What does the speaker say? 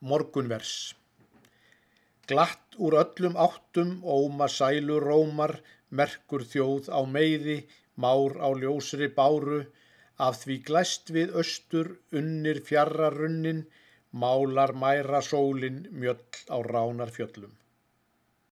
Morgunvers Glatt úr öllum áttum, óma sælur rómar, merkur þjóð á meiði, már á ljósri báru, af því glæst við austur, unnir fjarrar runnin, málar mæra sólin, mjöll á ránar fjöllum.